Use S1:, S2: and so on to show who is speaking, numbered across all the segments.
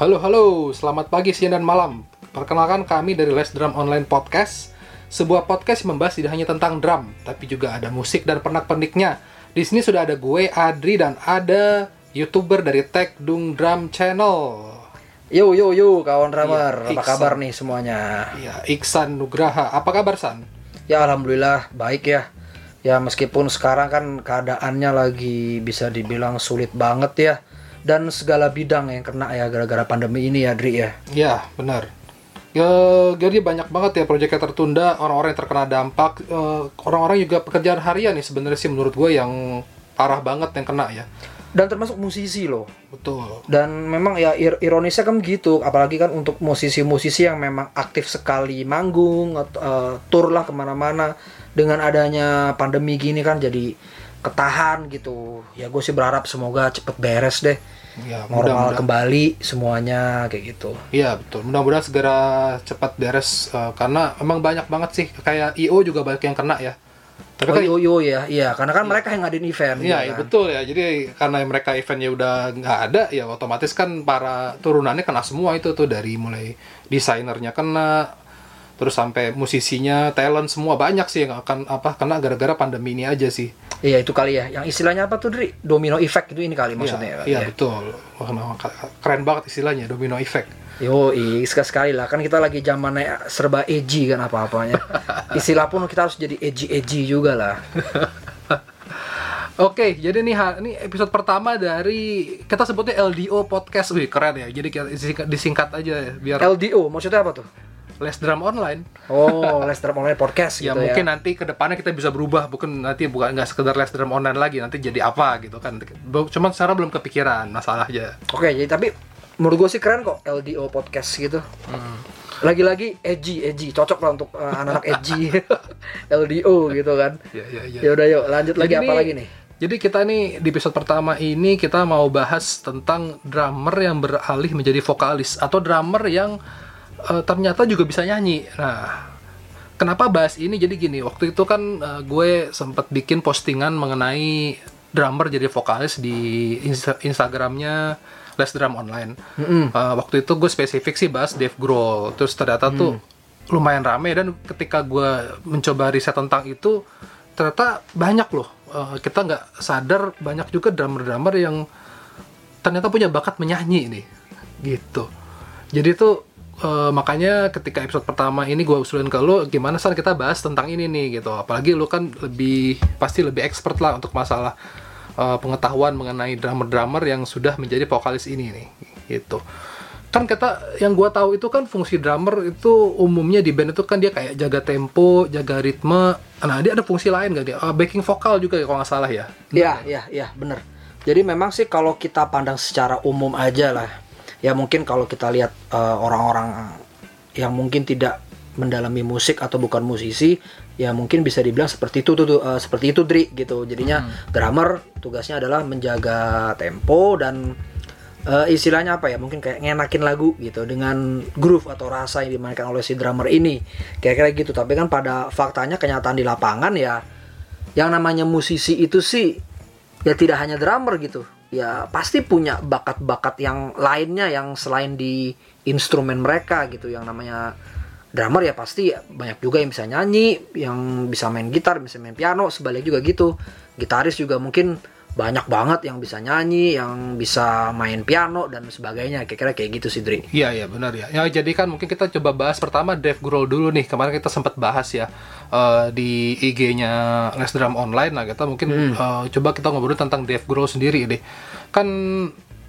S1: Halo halo, selamat pagi, siang dan malam. Perkenalkan kami dari Les Drum Online Podcast, sebuah podcast yang membahas tidak hanya tentang drum, tapi juga ada musik dan pernak-perniknya. Di sini sudah ada gue Adri dan ada youtuber dari Tech Dung Drum Channel.
S2: Yo yo yo kawan drummer,
S1: Iya,
S2: apa kabar nih semuanya?
S1: Ya, Iksan Nugraha. Apa kabar San?
S2: Ya alhamdulillah baik ya. Ya meskipun sekarang kan keadaannya lagi bisa dibilang sulit banget ya dan segala bidang yang kena ya gara-gara pandemi ini ya Dri ya.
S1: Ya, benar. Ya, jadi banyak banget ya proyeknya tertunda, orang-orang yang terkena dampak, eh, orang-orang juga pekerjaan harian nih sebenarnya sih menurut gue yang parah banget yang kena ya.
S2: Dan termasuk musisi loh.
S1: Betul.
S2: Dan memang ya ir- ironisnya kan gitu, apalagi kan untuk musisi-musisi yang memang aktif sekali manggung, atau eh, tour lah ke mana-mana. Dengan adanya pandemi gini kan jadi ketahan gitu. Ya gue sih berharap semoga cepet beres deh.
S1: Ya,
S2: Normal
S1: mudah-mudahan.
S2: kembali semuanya kayak gitu.
S1: Iya betul. Mudah-mudahan segera cepat beres eh, karena emang banyak banget sih kayak IO juga banyak yang kena ya. Tapi
S2: Oh,
S1: kan
S2: yo, ya, iya karena kan mereka yang ngadain event.
S1: Iya,
S2: gitu
S1: iya,
S2: kan.
S1: betul ya. Jadi karena mereka eventnya udah nggak ada, ya otomatis kan para turunannya kena semua itu tuh dari mulai desainernya kena, terus sampai musisinya, talent semua banyak sih yang akan apa kena gara-gara pandemi ini aja sih.
S2: Iya itu kali ya. Yang istilahnya apa tuh Dri? Domino effect itu ini kali
S1: Iya,
S2: maksudnya.
S1: iya
S2: ya.
S1: betul. Wah, keren banget istilahnya domino effect.
S2: Yo, sekali sekali lah kan kita lagi zamannya serba edgy kan apa-apanya. Istilah pun kita harus jadi edgy edgy juga lah.
S1: Oke, jadi nih ini episode pertama dari kita sebutnya LDO podcast. Wih, keren ya. Jadi kita disingkat, disingkat aja ya, biar
S2: LDO maksudnya apa tuh?
S1: Les Drum Online.
S2: Oh, Les Drum Online Podcast
S1: ya
S2: gitu
S1: mungkin
S2: ya.
S1: nanti ke depannya kita bisa berubah bukan nanti bukan nggak sekedar les drum online lagi nanti jadi apa gitu kan cuman sekarang belum kepikiran masalahnya
S2: Oke, jadi tapi menurut gue sih keren kok LDO Podcast gitu.
S1: Hmm.
S2: Lagi-lagi edgy edgy, cocok lah untuk uh, anak-anak edgy. LDO gitu kan.
S1: ya ya ya
S2: Ya udah yuk, lanjut lagi
S1: Jadi
S2: apa lagi nih?
S1: jadi kita nih di episode pertama ini kita mau bahas tentang drummer yang beralih menjadi vokalis atau drummer yang eh, ternyata juga bisa nyanyi. Nah, kenapa bahas ini? Jadi gini, waktu itu kan eh, gue sempat bikin postingan mengenai drummer jadi vokalis di Insta- Instagramnya Les Drum Online.
S2: Mm-mm.
S1: Uh, waktu itu gue spesifik sih bahas Dave Grohl. Terus ternyata tuh lumayan rame dan ketika gue mencoba riset tentang itu ternyata banyak loh. Uh, kita nggak sadar banyak juga drummer-drummer yang ternyata punya bakat menyanyi nih, gitu. Jadi tuh uh, makanya ketika episode pertama ini gue usulin ke lo gimana sih kita bahas tentang ini nih gitu. Apalagi lo kan lebih pasti lebih expert lah untuk masalah uh, pengetahuan mengenai drummer-drummer yang sudah menjadi vokalis ini nih gitu kan kita yang gua tahu itu kan fungsi drummer itu umumnya di band itu kan dia kayak jaga tempo jaga ritme nah dia ada fungsi lain gak dia Ah, backing vokal juga ya kalau nggak salah ya
S2: Iya, iya, iya, bener. Jadi memang sih kalau kita pandang secara umum aja lah, ya mungkin kalau kita lihat eh, orang-orang yang mungkin tidak mendalami musik atau bukan musisi, ya mungkin bisa dibilang seperti itu tuh, tuh, eh, seperti itu Dri gitu. Jadinya drummer tugasnya adalah menjaga tempo dan eh, istilahnya apa ya? Mungkin kayak ngenakin lagu gitu dengan groove atau rasa yang dimainkan oleh si drummer ini. Kayak-kayak gitu. Tapi kan pada faktanya kenyataan di lapangan ya yang namanya musisi itu sih ya tidak hanya drummer gitu ya pasti punya bakat-bakat yang lainnya yang selain di instrumen mereka gitu. Yang namanya drummer ya pasti banyak juga yang bisa nyanyi yang bisa main gitar bisa main piano sebalik juga gitu. Gitaris juga mungkin banyak banget yang bisa nyanyi yang bisa main piano dan sebagainya kira-kira kayak gitu sih Dri
S1: Iya iya benar ya. Ya jadi kan mungkin kita coba bahas pertama Dave Grohl dulu nih. Kemarin kita sempat bahas ya eh, di IG-nya Les Drum Online. Nah kita mungkin eh, coba kita ngobrol tentang Dave Grohl sendiri deh. Kan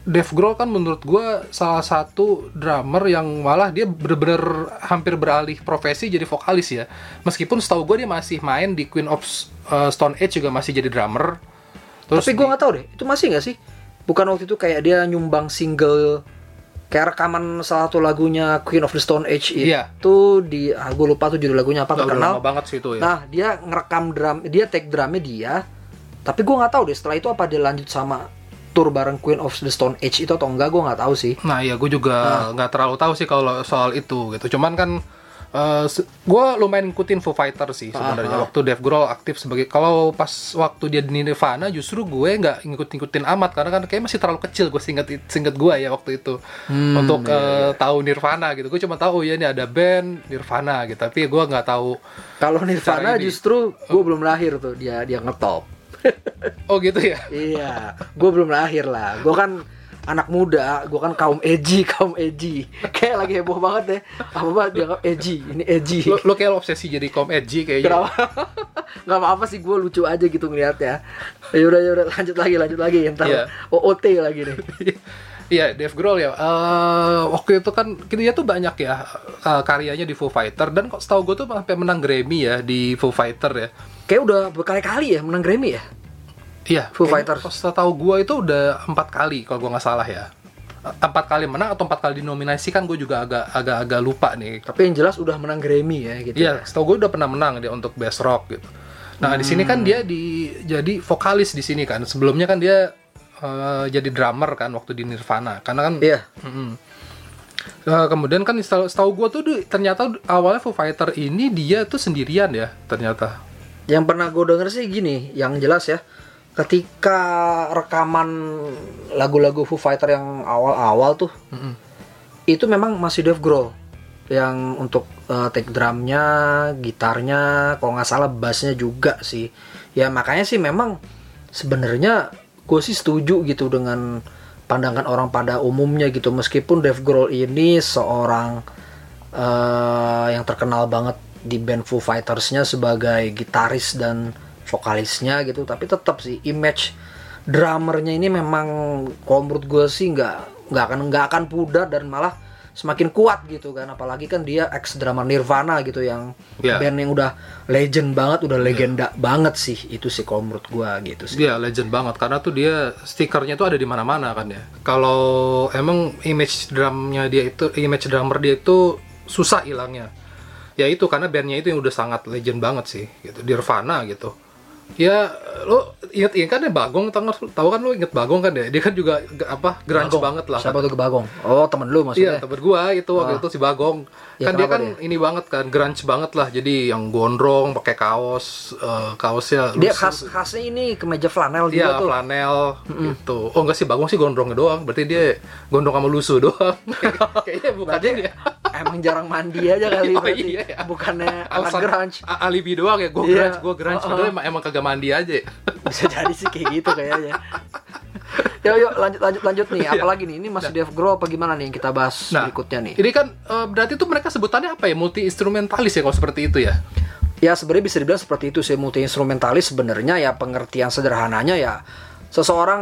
S1: Dave Grohl kan menurut gua salah satu drummer yang malah dia bener-bener hampir beralih profesi jadi vokalis ya. Meskipun setahu gue dia masih main di Queen of eh, Stone Age juga masih jadi drummer. Terus
S2: tapi gue nggak tahu deh itu masih nggak sih bukan waktu itu kayak dia nyumbang single kayak rekaman salah satu lagunya Queen of the Stone Age itu
S1: Iya.
S2: di ah, gue lupa tuh judul lagunya apa nggak kenal
S1: banget sih itu ya.
S2: nah dia ngerekam drum dia take drumnya dia tapi gue nggak tahu deh setelah itu apa dia lanjut sama tour bareng Queen of the Stone Age itu atau enggak gue nggak tahu sih
S1: Nah ya gue juga nggak terlalu tahu sih kalau soal itu gitu. Cuman kan Uh, gue lumayan ngikutin Foo Fighter sih sebenarnya.
S2: Ah, ah.
S1: waktu Dave Grohl aktif sebagai kalau pas waktu dia di Nirvana justru gue nggak ngikut-ngikutin amat. Karena kan kayak masih terlalu kecil gue singkat singkat gue ya waktu itu.
S2: Hmm,
S1: untuk
S2: iya,
S1: uh, tahu Nirvana gitu. Gue cuma tahu ya ini ada band Nirvana gitu. Tapi gue nggak tahu
S2: Kalau Nirvana justru gue belum lahir tuh. Dia dia ngetop.
S1: oh gitu ya?
S2: Iya, gue belum lahir lah. Gue kan anak muda, gue kan kaum edgy, kaum edgy. Kayak lagi heboh banget deh. Apa banget dianggap edgy, ini edgy.
S1: lo, lo kayak lo obsesi jadi kom edgy kayaknya
S2: Kenapa? Gak apa-apa sih, gue lucu aja gitu ngeliatnya. Ya udah, ya udah, lanjut lagi, lanjut lagi. Ntar
S1: Iya.
S2: OOT lagi nih.
S1: Iya, Dave Grohl ya. Eh, waktu itu kan dia tuh banyak ya eh, karyanya di Foo Fighter dan kok setahu gue tuh sampai menang Grammy ya di Foo Fighter ya.
S2: Kayak udah berkali-kali ya menang Grammy ya.
S1: Iya,
S2: Foo Fighters.
S1: Setahu gue itu udah empat kali kalau gue nggak salah ya. Empat kali menang atau empat kali dinominasi kan gue juga agak agak agak lupa nih.
S2: Tapi yang jelas udah menang Grammy ya gitu.
S1: Iya, setahu gue udah pernah menang dia untuk best rock gitu. Nah di sini kan dia di jadi vokalis di sini kan. Sebelumnya kan dia eh, jadi drummer kan waktu di Nirvana. Karena kan
S2: Iya.
S1: Mm-mm. Eh, kemudian kan setahu, gue tuh ternyata awalnya Foo Fighter ini dia tuh sendirian ya ternyata.
S2: Yang pernah gue denger sih gini, yang jelas ya, ketika rekaman lagu-lagu Foo Fighter yang awal-awal tuh,
S1: Mm-mm.
S2: itu memang masih Dave Grohl yang untuk uh, take drumnya, gitarnya, kalau nggak salah bassnya juga sih. Ya makanya sih memang sebenarnya gue sih setuju gitu dengan pandangan orang pada umumnya gitu meskipun Dave Grohl ini seorang eh, yang terkenal banget di band Foo Fighters-nya sebagai gitaris dan vokalisnya gitu tapi tetap sih image drummernya ini memang kalau menurut gue sih nggak nggak akan nggak akan pudar dan malah semakin kuat gitu kan apalagi kan dia ex drummer Nirvana gitu yang
S1: Iya.
S2: band yang udah legend banget udah legenda banget sih itu sih kalau menurut gue gitu sih
S1: Dia legend banget karena tuh dia stikernya tuh ada di mana-mana kan ya. Kalau emang image drumnya dia itu image drummer dia itu susah hilangnya. Ya itu karena bandnya itu yang udah sangat legend banget sih gitu. Nirvana gitu. Ya lo inget inget kan ya Bagong tahu kan lo inget Bagong kan ya dia kan juga apa grunge
S2: Bagong.
S1: banget lah
S2: siapa
S1: kan.
S2: tuh ke Bagong oh temen lu
S1: Iya,
S2: maksudnya
S1: temen gua itu waktu
S2: Ah.
S1: itu si Bagong.
S2: Ya,
S1: kan dia kan ini banget kan, grunge banget lah. Jadi yang gondrong, pakai kaos, eh, kaosnya
S2: dia
S1: lusuh.
S2: khas khasnya ini kemeja flanel
S1: Iya,
S2: juga tuh
S1: flanel gitu. Oh enggak sih, Bagong sih gondrongnya doang. Berarti dia gondrong sama lusuh doang. Kayaknya bukan
S2: Berarti
S1: dia.
S2: Emang jarang mandi aja kali
S1: Oh,
S2: berarti.
S1: iya ya.
S2: bukannya anak
S1: Alasan
S2: grunge
S1: alibi doang ya, gue
S2: Iya.
S1: grunge, gue grunge.
S2: Oh, oh.
S1: Padahal emang, emang kagak mandi aja.
S2: bisa jadi sih kayak gitu kayaknya yuk yuk lanjut lanjut lanjut nih apalagi nih ini masih Dave Grohl apa gimana nih yang kita bahas
S1: Nah,
S2: berikutnya nih
S1: Ini kan eh, berarti tuh mereka sebutannya apa ya? Multi instrumentalis ya kalau seperti itu ya.
S2: ya sebenarnya bisa dibilang seperti itu sih multi instrumentalis sebenarnya ya pengertian sederhananya ya seseorang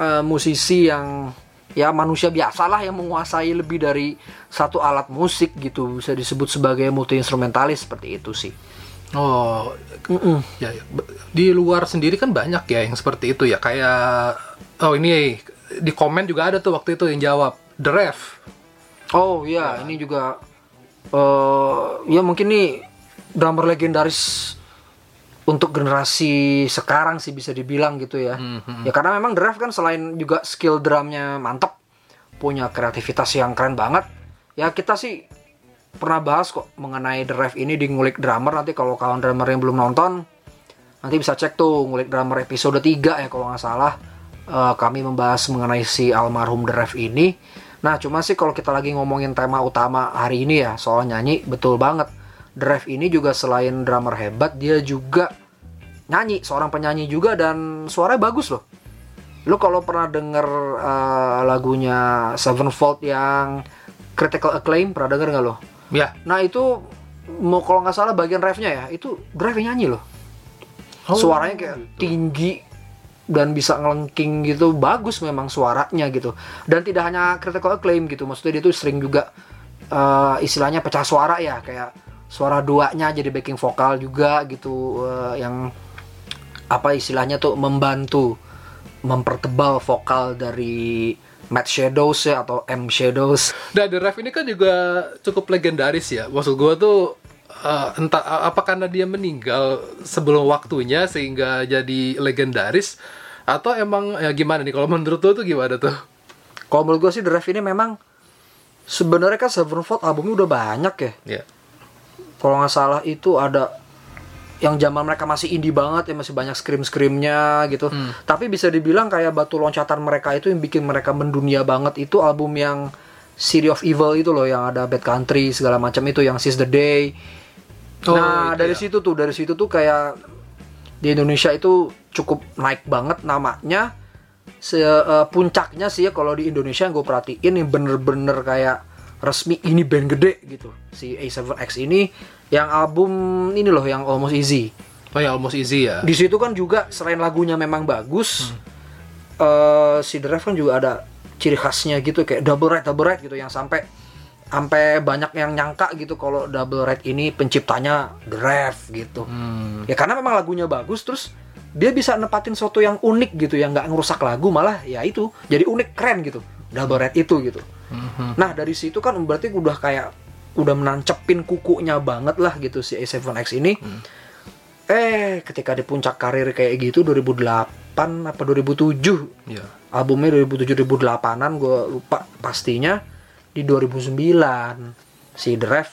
S2: eh, musisi yang ya manusia biasalah yang menguasai lebih dari satu alat musik gitu bisa disebut sebagai multi instrumentalis seperti itu sih
S1: Oh,
S2: Mm-mm.
S1: ya, ya. Be- di luar sendiri kan banyak ya yang seperti itu ya. Kayak oh ini di komen juga ada tuh waktu itu yang jawab The Ref.
S2: Oh iya, ini juga eh ya mungkin nih drummer legendaris untuk generasi sekarang sih bisa dibilang gitu ya.
S1: Mhm.
S2: Ya karena memang Ref kan selain juga skill drumnya mantep, punya kreativitas yang keren banget. Ya kita sih pernah bahas kok mengenai Ref ini di ngulik drummer nanti kalau kawan drummer yang belum nonton nanti bisa cek tuh ngulik drummer episode 3 ya kalau nggak salah Eh, kami membahas mengenai si almarhum Ref ini nah cuma sih kalau kita lagi ngomongin tema utama hari ini ya soal nyanyi betul banget Ref ini juga selain drummer hebat dia juga nyanyi seorang penyanyi juga dan suaranya bagus loh lu kalau pernah denger eh, lagunya Sevenfold yang critical acclaim pernah denger nggak lo
S1: Ya.
S2: Nah itu mau kalau nggak salah bagian refnya ya itu Drive nyanyi loh.
S1: Oh,
S2: Suaranya kayak
S1: gitu.
S2: tinggi dan bisa ngelengking gitu bagus memang suaranya gitu dan tidak hanya critical acclaim gitu maksudnya dia tuh sering juga eh, istilahnya pecah suara ya kayak suara duanya jadi backing vokal juga gitu eh, yang apa istilahnya tuh membantu mempertebal vokal dari Matt Shadows ya atau M Shadows
S1: Nah, The Ref ini kan juga cukup legendaris ya. Maksud gua tuh eh, entah apa karena dia meninggal sebelum waktunya sehingga jadi legendaris atau emang ya gimana nih kalau menurut lo tuh gimana tuh?
S2: Kalau menurut gue sih The Ref ini memang sebenarnya kan Sevenfold albumnya udah banyak ya.
S1: Ya.
S2: kalau nggak salah itu ada yang zaman mereka masih indie banget ya masih banyak scream screamnya gitu
S1: Hmm.
S2: tapi bisa dibilang kayak batu loncatan mereka itu yang bikin mereka mendunia banget itu album yang City of Evil itu loh yang ada Bad Country segala macam itu yang Seize the Day
S1: Oh,
S2: nah dari
S1: ya.
S2: situ tuh dari situ tuh kayak di Indonesia itu cukup naik banget namanya se eh, puncaknya sih ya kalau di Indonesia yang gue perhatiin yang bener-bener kayak resmi ini band gede gitu si A7X ini yang album ini loh yang Almost Easy
S1: Oh ya almost easy ya.
S2: di situ kan juga selain lagunya memang bagus
S1: Hmm.
S2: eh, si The Rev kan juga ada ciri khasnya gitu kayak double ride double ride gitu yang sampai sampai banyak yang nyangka gitu kalau double ride ini penciptanya Rev gitu
S1: Hmm.
S2: ya karena memang lagunya bagus terus dia bisa nepatin sesuatu yang unik gitu yang nggak ngerusak lagu malah ya itu jadi unik keren gitu double red itu gitu
S1: Mhm.
S2: nah dari situ kan berarti udah kayak udah menancepin kukunya banget lah gitu si A7X ini. Eh ketika di puncak karir kayak gitu 2008 apa 2007
S1: Iya.
S2: albumnya 2007 2008an gue lupa pastinya di 2009 si The Rev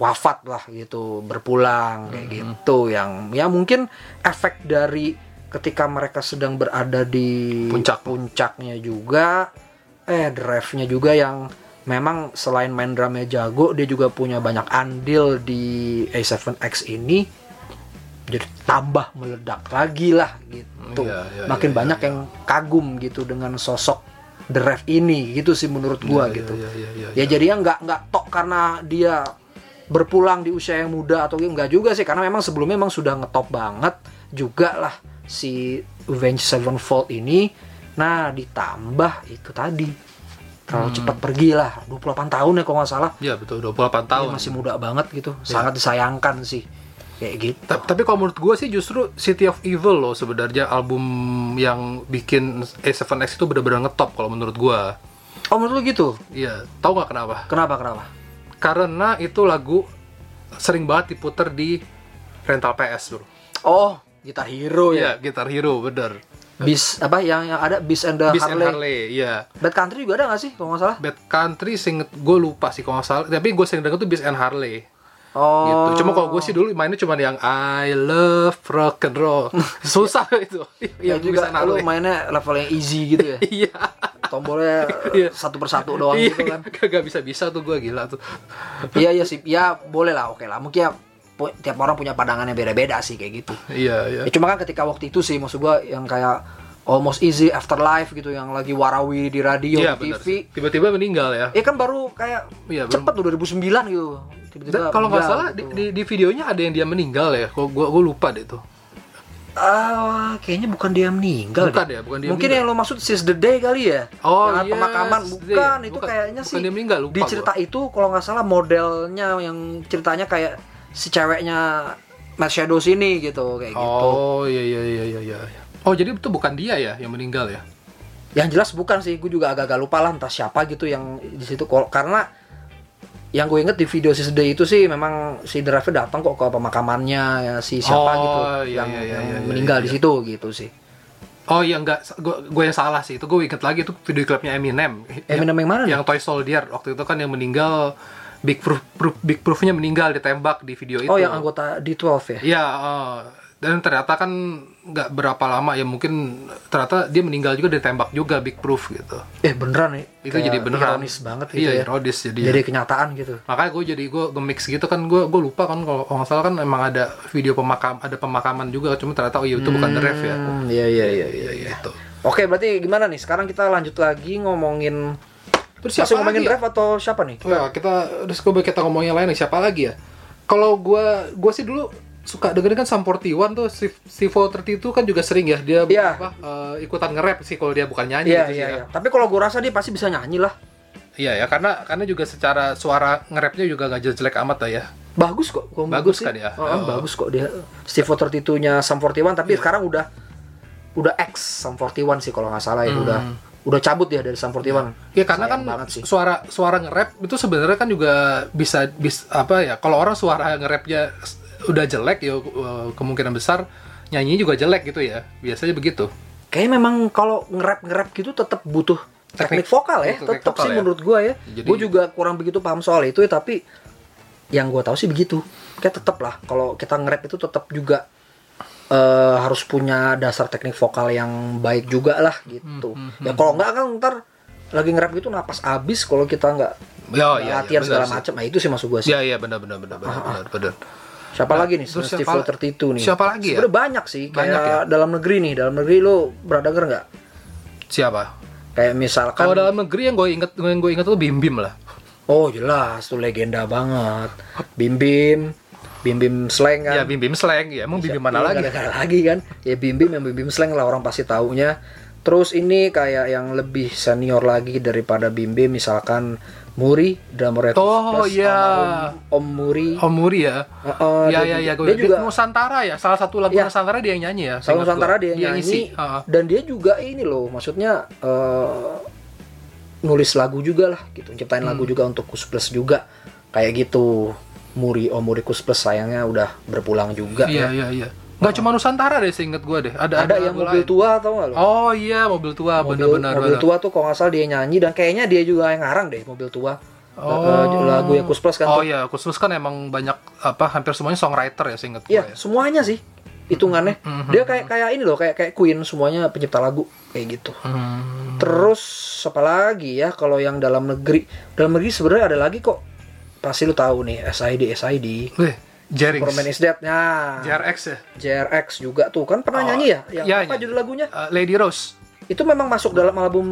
S2: wafat lah gitu berpulang kayak gitu. Yang ya mungkin efek dari ketika mereka sedang berada di
S1: Puncak.
S2: puncaknya juga eh Rev-nya juga yang memang selain main drumnya jago dia juga punya banyak andil di A7X ini. Jadi tambah meledak lagi lah gitu.
S1: Iya, iya,
S2: makin
S1: iya,
S2: banyak
S1: iya.
S2: yang kagum gitu dengan sosok The Rev ini gitu sih menurut gua
S1: Iya,
S2: gitu.
S1: iya, iya, iya,
S2: ya
S1: iya.
S2: jadinya nggak nggak tok karena dia berpulang di usia yang muda atau enggak juga sih karena memang sebelumnya memang sudah ngetop banget juga lah si Avenged Sevenfold ini. Nah ditambah itu tadi terlalu
S1: Hmm.
S2: cepat pergi lah 28 tahun ya kalau nggak salah
S1: Iya betul 28
S2: dia
S1: tahun.
S2: masih muda banget gitu
S1: Iya.
S2: sangat disayangkan sih kayak gitu
S1: Ta- Tapi kalau menurut gue sih justru City of Evil loh sebenarnya album yang bikin A7X itu benar-benar ngetop kalau menurut gue.
S2: oh menurut lu gitu
S1: Iya, tahu nggak kenapa?
S2: kenapa kenapa
S1: Karena itu lagu sering banget diputer di rental PS bro.
S2: oh Gitar Hero
S1: Iya,
S2: ya
S1: Guitar Hero bener.
S2: Bis apa yang yang ada bis and the
S1: Beast and
S2: Harley.
S1: Harley, iya.
S2: Bad Country juga ada nggak sih kalau nggak salah
S1: Bad Country singet gue lupa sih kalau nggak salah. Tapi gue sering denger tuh Beast and Harley.
S2: oh
S1: gitu. Cuma kalau gue sih dulu mainnya cuma yang I love rock and roll. Susah itu.
S2: ya
S1: Yang
S2: juga lu
S1: Harley.
S2: mainnya level yang easy gitu ya
S1: Iya.
S2: tombolnya
S1: Iya.
S2: satu persatu doang
S1: Iya,
S2: gitu kan
S1: Kagak bisa-bisa tuh gue gila tuh.
S2: iya iya sih ya boleh lah oke lah mungkin ya tiap orang punya pandangannya beda-beda sih kayak gitu
S1: Iya, iya.
S2: ya cuma kan ketika waktu itu sih maksud gua yang kayak almost easy afterlife gitu yang lagi warawiri di radio
S1: Iya,
S2: di TV.
S1: Tiba-tiba meninggal ya.
S2: ya kan baru kayak
S1: Iya,
S2: cepet tuh 2009 gitu tiba-tiba
S1: Dan kalau nggak salah di,
S2: gitu.
S1: di, di videonya ada yang dia meninggal ya. Kok gue gue lupa deh tuh.
S2: Ah, kayaknya bukan dia meninggal
S1: Bukan
S2: deh.
S1: ya, bukan dia
S2: Mungkin
S1: meninggal.
S2: yang lo maksud Seize the Day kali ya?
S1: Oh,
S2: yang
S1: iya,
S2: pemakaman bukan, itu
S1: Bukan-
S2: kayaknya
S1: bukan
S2: sih.
S1: dia meninggal, lupa
S2: Di cerita itu kalau nggak salah modelnya yang ceritanya kayak si ceweknya Matt Shadows ini gitu kayak gitu.
S1: Oh iya iya iya iya iya. Oh jadi itu bukan dia ya yang meninggal ya?
S2: Yang jelas bukan sih, gue juga agak-agak lupa lah entah siapa gitu yang di situ karena yang gue inget di video the Day itu sih memang si Drive datang kok ke pemakamannya ya si siapa
S1: Oh,
S2: gitu
S1: iya,
S2: yang,
S1: iya, iya,
S2: yang
S1: iya, iya,
S2: meninggal
S1: iya.
S2: di situ gitu sih.
S1: Oh iya enggak, gue gue yang salah sih. Itu gue inget lagi itu video klipnya Eminem.
S2: Eminem yang mana nih?
S1: Yang Toy Soldier waktu itu kan yang meninggal Big Proof, Proof Big Proofnya meninggal ditembak di video itu.
S2: Oh, yang anggota D12 ya?
S1: Iya, eh, dan ternyata kan nggak berapa lama ya mungkin ternyata dia meninggal juga ditembak juga Big Proof gitu.
S2: Eh beneran nih.
S1: Itu
S2: Kayak
S1: jadi beneran.
S2: Ironis banget gitu
S1: Iya,
S2: ya.
S1: ironis jadi.
S2: Jadi kenyataan gitu.
S1: Makanya gue jadi gue nge-mix gitu kan gue gue lupa kan kalau nggak salah kan emang ada video pemakam ada pemakaman juga cuma ternyata oh iya itu bukan The Ref ya.
S2: Hmm, iya iya iya iya.
S1: Iya gitu.
S2: Oke, berarti gimana nih? Sekarang kita lanjut lagi ngomongin
S1: Terus
S2: Masih ngomongin
S1: lagi ya?
S2: Atau siapa nih?
S1: Wah, kita terus coba kita ngomongin yang lain nih siapa lagi ya? Kalau gua gua sih dulu suka dengerin kan Sam 41 tuh si Sivo 30 itu kan juga sering ya dia
S2: Iya.
S1: apa eh, ikutan nge-rap sih kalau dia bukan nyanyi
S2: Iya
S1: gitu sih
S2: iya
S1: ya.
S2: iya. Tapi kalau gue rasa dia pasti bisa nyanyi lah.
S1: Iya ya karena karena juga secara suara nge-rapnya juga nggak jelek amat lah ya.
S2: Bagus kok.
S1: Bagus
S2: gue sih.
S1: kan ya?
S2: Oh,
S1: Oh.
S2: Bagus kok dia. Steve 32-nya Sam 41 tapi
S1: Iya.
S2: sekarang udah udah X Sam 41 sih kalau nggak salah ya.
S1: Hmm.
S2: Udah udah cabut ya dari Sam 41.
S1: Ya karena
S2: Sayang
S1: kan
S2: sih.
S1: suara suara nge-rap itu sebenarnya kan juga bisa bis apa ya kalau orang suara nge-rapnya udah jelek ya eh, kemungkinan besar nyanyi juga jelek gitu ya. Biasanya begitu.
S2: Kayaknya memang kalau nge-rap nge-rap gitu tetap butuh teknik,
S1: Teknik-
S2: vokal ya, tetap sih
S1: ya.
S2: menurut gua ya.
S1: Jadi-
S2: Gue juga kurang begitu paham soal itu ya, tapi yang gue tahu sih begitu kayak tetap lah kalau kita nge-rap itu tetap juga eh, harus punya dasar teknik vokal yang baik juga lah gitu.
S1: Hmm,
S2: ya kalau nggak kan ntar lagi nge-rap gitu napas abis kalau kita nggak nggak
S1: iya,
S2: latihan
S1: iya,
S2: segala macam nah itu sih maksud gue sih.
S1: Iya iya benar benar benar benar benar benar.
S2: siapa lagi nih
S1: terus
S2: Steve
S1: siapa-
S2: Filter itu nih?
S1: siapa lagi ya?
S2: sebenarnya banyak sih kayak
S1: Banyak ya?
S2: dalam negeri nih. Dalam negeri lo pernah denger nggak?
S1: Siapa?
S2: kayak misalkan
S1: Kalau dalam negeri yang gue inget yang gue inget tuh Bim Bim lah.
S2: oh jelas. Tuh legenda banget. Bim Bim Bim Bim slang kan
S1: Ya Bim Bim slang ya emang Bim Bim mana
S2: Iya,
S1: lagi?
S2: ada lagi kan ya Bim Bim yang Bim Bim slang lah orang pasti taunya terus ini kayak yang lebih senior lagi daripada Bim Bim misalkan Muri drummer Red
S1: Oh, iya.
S2: almarhum Om Muri
S1: Om Muri ya.
S2: Heeh,
S1: ya
S2: dia
S1: ya ya
S2: dia juga
S1: Nusantara ya salah satu lagu
S2: Iya.
S1: Nusantara dia yang nyanyi ya. Seingat
S2: Nusantara dia yang
S1: ngisi.
S2: nyanyi
S1: Heeh.
S2: dan dia juga ini loh maksudnya eh, nulis lagu juga lah gitu ciptain lagu
S1: Hmm.
S2: juga untuk Kus Plus juga kayak gitu Muri Om Muri Kus Plus sayangnya udah berpulang juga
S1: Iya
S2: ya.
S1: iya iya. Gak cuma Nusantara deh seinget gue deh. Ada
S2: ada yang
S1: lagu
S2: mobil
S1: lain.
S2: tua atau nggak lo
S1: Oh iya mobil tua
S2: mobil,
S1: benar-benar.
S2: mobil
S1: benar.
S2: tua tuh kalau nggak salah dia nyanyi dan kayaknya dia juga yang ngarang deh mobil tua
S1: Oh.
S2: Eh, lagu yang Kus Plus kan
S1: Oh
S2: tuh.
S1: iya, khusus kan emang banyak apa hampir semuanya songwriter ya seinget gue.
S2: Iya,
S1: ya.
S2: semuanya sih hitungannya
S1: Mhm.
S2: dia kayak kayak ini loh kayak kayak Queen semuanya pencipta lagu kayak gitu
S1: Hmm.
S2: Terus apa lagi ya kalau yang dalam negeri? Dalam negeri sebenarnya ada lagi kok. Pasti lu tahu nih SID SID.
S1: Wih, Jerings.
S2: Superman is Dead. Nah,
S1: JRX ya.
S2: JRX juga tuh kan pernah
S1: Oh,
S2: nyanyi ya? Yang
S1: iya,
S2: apa
S1: nyanyi.
S2: judul lagunya?
S1: Uh, Lady Rose.
S2: Itu memang masuk dalam album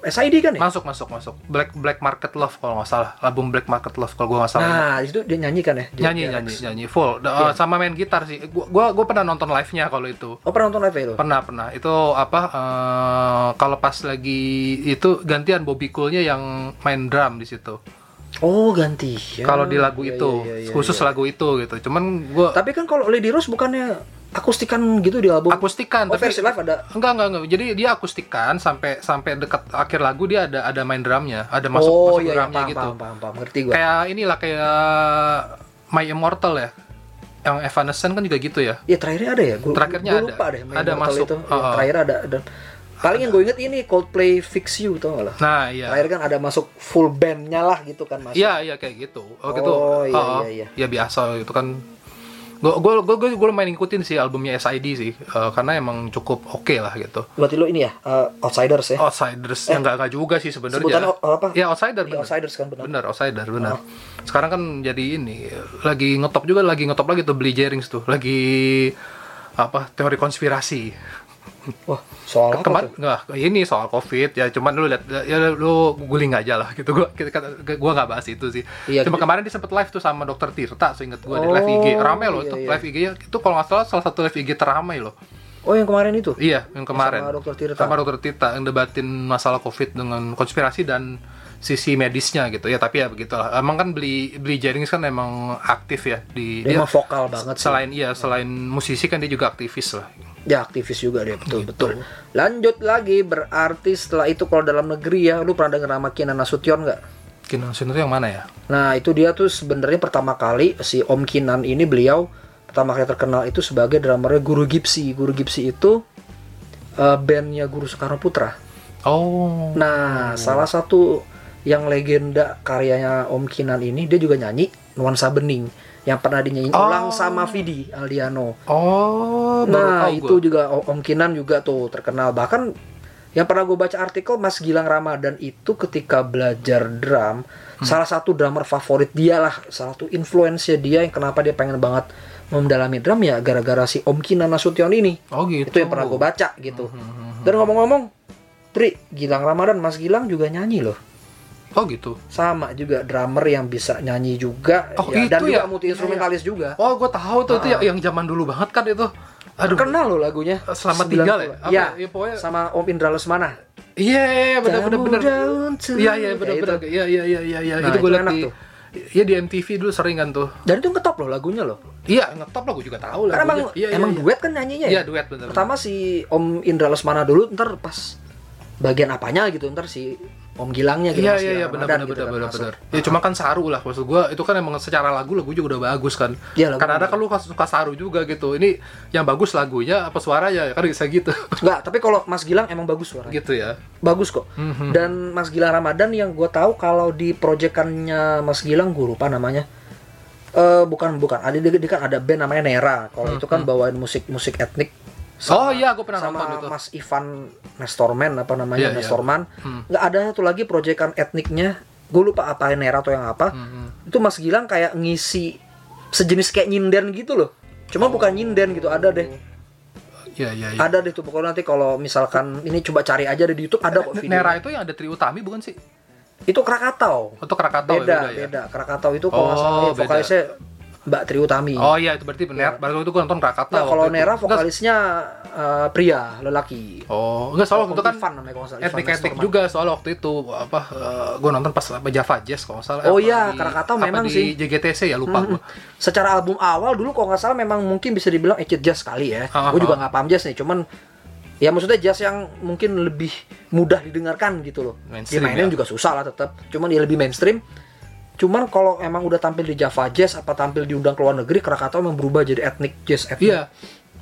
S2: SID kan ya?
S1: Masuk masuk masuk. Black Black Market Love kalau nggak salah. Album Black Market Love kalau gue nggak salah.
S2: Nah, itu dia nyanyi kan ya?
S1: nyanyi
S2: JRX.
S1: nyanyi nyanyi full Da- uh, sama main gitar sih gua gua, gua pernah nonton live nya kalau itu
S2: Oh, pernah nonton live itu?
S1: pernah pernah itu apa uh, kalau pas lagi itu gantian Bobby Coolnya yang main drum di situ
S2: Oh, ganti. Ya,
S1: kalau di lagu
S2: iya,
S1: itu
S2: iya, iya,
S1: khusus
S2: iya.
S1: lagu itu gitu cuman gua
S2: Tapi kan kalau Lady Rose bukannya akustikan gitu di album?
S1: akustikan
S2: Oh,
S1: tapi
S2: versi live ada.
S1: enggak enggak enggak jadi dia akustikan sampai sampai dekat akhir lagu dia ada ada main drumnya ada masuk
S2: oh,
S1: masuk
S2: iya, iya,
S1: drumnya
S2: paham,
S1: gitu
S2: paham, paham, paham. Ngerti gua.
S1: kayak inilah kayak My Immortal ya yang Evanescence kan juga gitu ya
S2: Iya terakhirnya ada ya. Gua,
S1: Terakhirnya
S2: gua
S1: ada.
S2: lupa deh. main
S1: Ada masuk.
S2: Itu. Yang
S1: Oh.
S2: terakhir ada. Dan paling yang gue inget ini Coldplay Fix You tau gak lah.
S1: nah iya
S2: Terakhir kan ada masuk full bandnya lah gitu kan masuk.
S1: Iya iya kayak gitu. Oh, gitu.
S2: Oh, iya,
S1: Oh,
S2: iya, iya.
S1: Ya biasa itu kan. Gue gue gue gue gue lumayan ngikutin sih albumnya SID sih Eh, karena emang cukup oke lah gitu.
S2: Berarti lo ini ya uh, Outsiders ya.
S1: Outsiders ya nggak nggak juga sih sebenarnya.
S2: Sebutannya o- apa?
S1: Ya outsider bener.
S2: Outsiders kan benar.
S1: Bener outsider bener. Sekarang kan jadi ini lagi ngetop juga lagi ngetop lagi tuh beli Jerings tuh lagi apa teori konspirasi.
S2: Wah, soal apa
S1: Kemarin
S2: tuh?
S1: nggak ini soal covid ya cuman lu lihat ya lu googling aja lah gitu gua kita gua nggak bahas itu sih
S2: Iya,
S1: cuma
S2: gitu.
S1: kemarin dia sempet live tuh sama dokter Tirta seinget gua di
S2: Oh,
S1: live IG rame loh
S2: iya,
S1: itu
S2: iya.
S1: live IG itu kalau nggak salah salah satu live IG teramai loh
S2: Oh, yang kemarin itu.
S1: iya yang kemarin
S2: Sama Dr. Tirta.
S1: sama dokter Tirta yang debatin masalah covid dengan konspirasi dan sisi medisnya gitu ya tapi ya begitulah emang kan beli beli Jennings kan emang aktif ya di
S2: Dia emang vokal banget sih.
S1: selain iya selain musisi kan dia juga aktivis lah
S2: Ya aktivis juga dia betul
S1: Gitu.
S2: betul. Lanjut lagi berarti setelah itu kalau dalam negeri ya, lu pernah denger nama Kinan Nasution nggak?
S1: Kinan itu yang mana ya
S2: Nah itu dia tuh sebenarnya pertama kali si Om Kinan ini beliau pertama kali terkenal itu sebagai drummernya Guru Gipsy. Guru Gipsy itu eh, bandnya Guru Soekarno Putra.
S1: oh
S2: Nah salah satu yang legenda karyanya Om Kinan ini dia juga nyanyi Nuansa Bening yang pernah dinyanyiin
S1: Oh.
S2: ulang sama Vidi Aldiano.
S1: Oh,
S2: Nah itu
S1: gua.
S2: juga Om Kinan juga tuh terkenal bahkan yang pernah gue baca artikel Mas Gilang Ramadan itu ketika belajar drum
S1: Hmm.
S2: salah satu drummer favorit dia lah salah satu influence dia yang kenapa dia pengen banget mendalami drum ya gara-gara si Om Kinan Nasution ini
S1: Oh gitu.
S2: itu yang pernah gue baca gitu dan ngomong-ngomong Pri Gilang Ramadan Mas Gilang juga nyanyi loh
S1: Oh gitu.
S2: sama juga drummer yang bisa nyanyi juga
S1: Oh,
S2: ya, dan
S1: itu
S2: juga
S1: ya?
S2: multi instrumentalis juga
S1: Oh, gue tahu tuh itu
S2: Ah.
S1: yang, zaman dulu banget kan itu. Aduh.
S2: terkenal loh lagunya
S1: Selamat
S2: 90.
S1: tinggal ya? Apa
S2: ya,
S1: ya, pokoknya-
S2: sama Om Indra Lesmana
S1: Iya, iya, iya, benar benar benar. Iya, iya, benar benar.
S2: itu.
S1: Iya, iya, iya, iya, iya.
S2: Nah,
S1: itu gue
S2: itu
S1: di
S2: tuh.
S1: Iya di MTV dulu sering kan tuh.
S2: dan itu ngetop loh lagunya loh
S1: Iya, ngetop lah gue juga tahu lah.
S2: karena emang
S1: Iya, iya,
S2: emang
S1: iya.
S2: duet kan nyanyinya
S1: Iya,
S2: ya
S1: duet bener.
S2: pertama si Om Indra Lesmana dulu ntar pas bagian apanya gitu ntar si Om Gilangnya gitu
S1: Iya iya iya benar benar
S2: gitu
S1: benar
S2: kan
S1: benar benar. Ya cuma kan saru lah maksud gua itu kan emang secara lagu lagu juga udah bagus kan.
S2: Iya, lagu
S1: Karena ada kan lu suka saru juga gitu. Ini yang bagus lagunya apa suaranya kan bisa gitu.
S2: Nggak, tapi kalau Mas Gilang emang bagus suaranya
S1: gitu ya.
S2: bagus kok
S1: Mhm.
S2: dan Mas Gilang Ramadan yang gue tahu kalau di proyekannya Mas Gilang gue lupa namanya Eh, bukan bukan ada dia, kan ada band namanya Nera kalau itu kan bawain musik musik etnik
S1: oh iya, gue pernah
S2: sama
S1: nonton itu.
S2: Mas Ivan Nestorman apa namanya
S1: Iya, iya.
S2: Nestorman
S1: Hmm.
S2: nggak ada satu lagi proyekan etniknya gue lupa apa Nera atau yang apa
S1: Hmm,
S2: itu Mas Gilang kayak ngisi sejenis kayak nyinden gitu loh cuma bukan nyinden gitu ada deh
S1: Iya, iya, iya.
S2: ada deh tuh pokoknya nanti kalau misalkan ini coba cari aja deh di YouTube ada kok video
S1: Nera itu yang ada Tri Utami bukan sih?
S2: itu Krakatau
S1: Atau Krakatau
S2: beda
S1: ya?
S2: beda Krakatau itu kalau nggak
S1: Oh,
S2: salah ya,
S1: beda.
S2: vokalisnya Mbak Tri Utami
S1: Oh iya, itu berarti benar. Baru itu gue nonton Krakatau.
S2: Nah, kalau
S1: itu.
S2: Nera vokalisnya eh, pria lelaki
S1: Oh, enggak soalnya waktu itu kan
S2: Ivan namanya kalau salah, Nestorman.
S1: juga soal waktu itu apa gue nonton pas apa Java Jazz kalau salah
S2: Oh iya,
S1: di-
S2: Krakatau memang
S1: di
S2: sih.
S1: JGTC ya lupa gue
S2: secara album awal dulu kalau nggak salah memang mungkin bisa dibilang acid jazz kali ya.
S1: Ah,
S2: Gue juga
S1: ah.
S2: nggak paham jazz nih, cuman ya maksudnya jazz yang mungkin lebih mudah didengarkan gitu loh.
S1: Mainstream,
S2: Dimainin
S1: ya.
S2: juga susah lah tetap, cuman dia lebih mainstream. Cuman kalau emang udah tampil di Java Jazz apa tampil diundang ke luar negeri, Krakatau emang berubah jadi etnik jazz etnik.
S1: iya